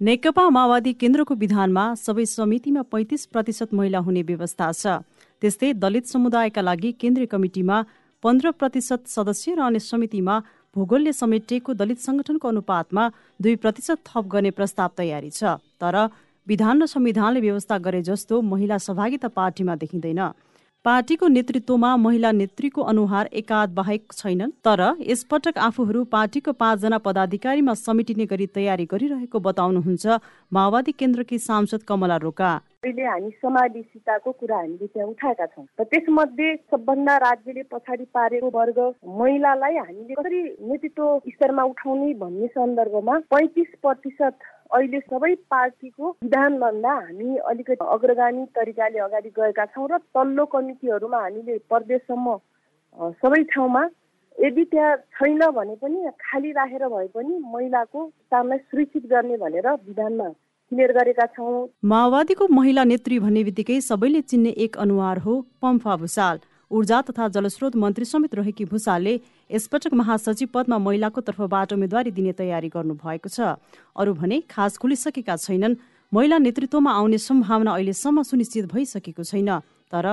नेकपा माओवादी केन्द्रको विधानमा सबै समितिमा पैँतिस प्रतिशत महिला हुने व्यवस्था छ। त्यस्तै दलित समुदायका लागि केन्द्रीय कमिटिमा पन्ध्र प्रतिशत सदस्य र अन्य समितिमा भूगोलले समेटिएको दलित संगठनको अनुपातमा दुई प्रतिशत थप गर्ने प्रस्ताव तयारी छ। तर विधान र संविधानले व्यवस्था गरे जस्तो महिला सहभागिता पार्टीमा देखिँदैन। पार्टीको नेतृत्वमा महिला नेत्रीको अनुहार एकाध बाहेक छैनन् तर यसपटक आफूहरू पार्टीको पाँचजना पदाधिकारीमा समेटिने गरी तयारी गरिरहेको बताउनुहुन्छ माओवादी केन्द्रकी सांसद कमला रोका। हामी समावेशिताको कुरा हामीले त्यहाँ उठाएका छौँ र त्यसमध्ये सबभन्दा राज्यले पछाडि पारेको वर्ग महिलालाई हामीले कसरी नेतृत्व स्तरमा उठाउने भन्ने सन्दर्भमा पैँतिस प्रतिशत अहिले सबै पार्टीको विधानभन्दा हामी अलिकति अग्रगामी तरिकाले अगाडि गएका छौँ र तल्लो कमिटीहरूमा हामीले प्रदेशसम्म सबै ठाउँमा यदि त्यहाँ छैन भने पनि खाली राखेर भए पनि महिलाको स्थानलाई सुरक्षित गर्ने भनेर विधानमा क्लियर गरेका छौँ। माओवादीको महिला नेत्री भन्ने बित्तिकै सबैले चिन्ने एक अनुहार हो पम्फा भूषाल ऊर्जा तथा जलस्रोत मन्त्री समेत रहेकी भूषालले यसपटक महासचिव पदमा महिलाको तर्फबाट उम्मेद्वारी दिने तयारी गर्नु भएको छ। अरू भने खास खुलिसकेका छैनन्। महिला नेतृत्वमा आउने सम्भावना अहिलेसम्म सुनिश्चित भइसकेको छैन। तर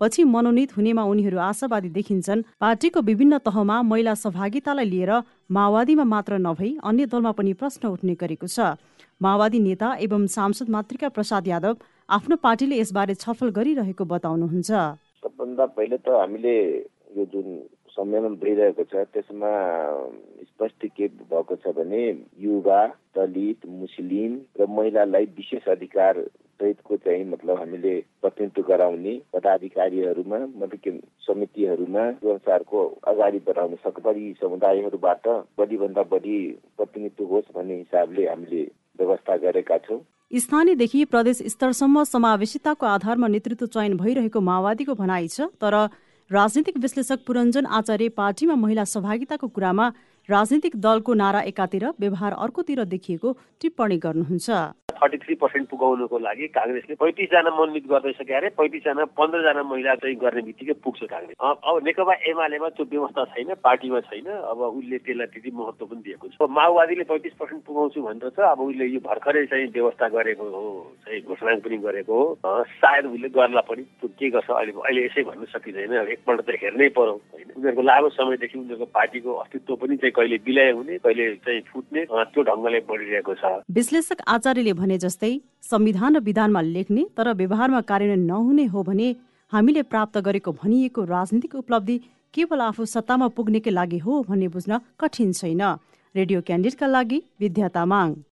पछि मनोनित हुनेमा उनीहरू आशावादी देखिन्छन्। पार्टीको विभिन्न तहमा महिला सहभागितालाई लिएर माओवादीमा मात्र नभई अन्य दलमा पनि प्रश्न उठ्ने गरेको छ। माओवादी नेता एवं सांसद मातृका प्रसाद यादव आफ्नो पार्टीले यसबारे छलफल गरिरहेको बताउनुहुन्छ। सबभन्दा पहिले त हामीले यो जुन सम्मेलन भइरहेको छ त्यसमा स्पष्ट के भएको छ भने युवा दलित मुस्लिम र महिलालाई विशेष अधिकार सहितको चाहिँ मतलब हामीले प्रतिनिधित्व गराउने पदाधिकारीहरूमा मतलब समितिहरूमा यो अनुसारको अगाडि बढाउन सकबरी समुदायहरूबाट बढीभन्दा बढी प्रतिनिधित्व होस् भन्ने हिसाबले हामीले व्यवस्था गरेका छौँ। स्थानीयदेखि प्रदेश स्तरसम्म समावेशिताको आधारमा नेतृत्व चयन भइरहेको माओवादीको भनाइ छ तर राजनीतिक विश्लेषक पुरञ्जन आचार्य पार्टीमा महिला सहभागिताको कुरामा राजनीतिक दलको नारा एकातिर व्यवहार अर्कोतिर देखिएको टिप्पणी गर्नुहुन्छ। थर्टी थ्री पर्सेन्ट पुगाउनुको लागि काङ्ग्रेसले पैँतिसजना मनोनित गर्दैछ अरे पैँतिसजना पन्ध्रजना महिला चाहिँ गर्ने बित्तिकै पुग्छ काङ्ग्रेस। अब नेकपा एमालेमा त्यो व्यवस्था छैन पार्टीमा छैन अब उसले त्यसलाई त्यति महत्त्व पनि दिएको छ। माओवादीले पैँतिस पर्सेन्ट पुगाउँछु भनेर छ अब उसले यो भर्खरै चाहिँ व्यवस्था गरेको हो चाहिँ घोषणा पनि गरेको हो। सायद उसले गर्ला पनि के गर्छ अहिले अहिले यसै भन्न सकिँदैन एकपल्ट त हेर्नै पर्यो होइन। उनीहरूको लामो समयदेखि उनीहरूको पार्टीको अस्तित्व पनि चाहिँ कहिले विलय हुने कहिले चाहिँ फुट्ने त्यो ढङ्गले बढिरहेको छ। विश्लेषक आचार्यले भने जस्तै संविधान र विधानमा लेख्ने तर व्यवहारमा कार्यान्वयन नहुने हो भने हामीले प्राप्त गरेको भनिएको राजनीतिक उपलब्धि केवल आफू सत्तामा पुग्नेकै लागि हो भन्ने बुझ्न कठिन छैन। रेडियो क्यान्डिडका लागि विद्या तामाङ।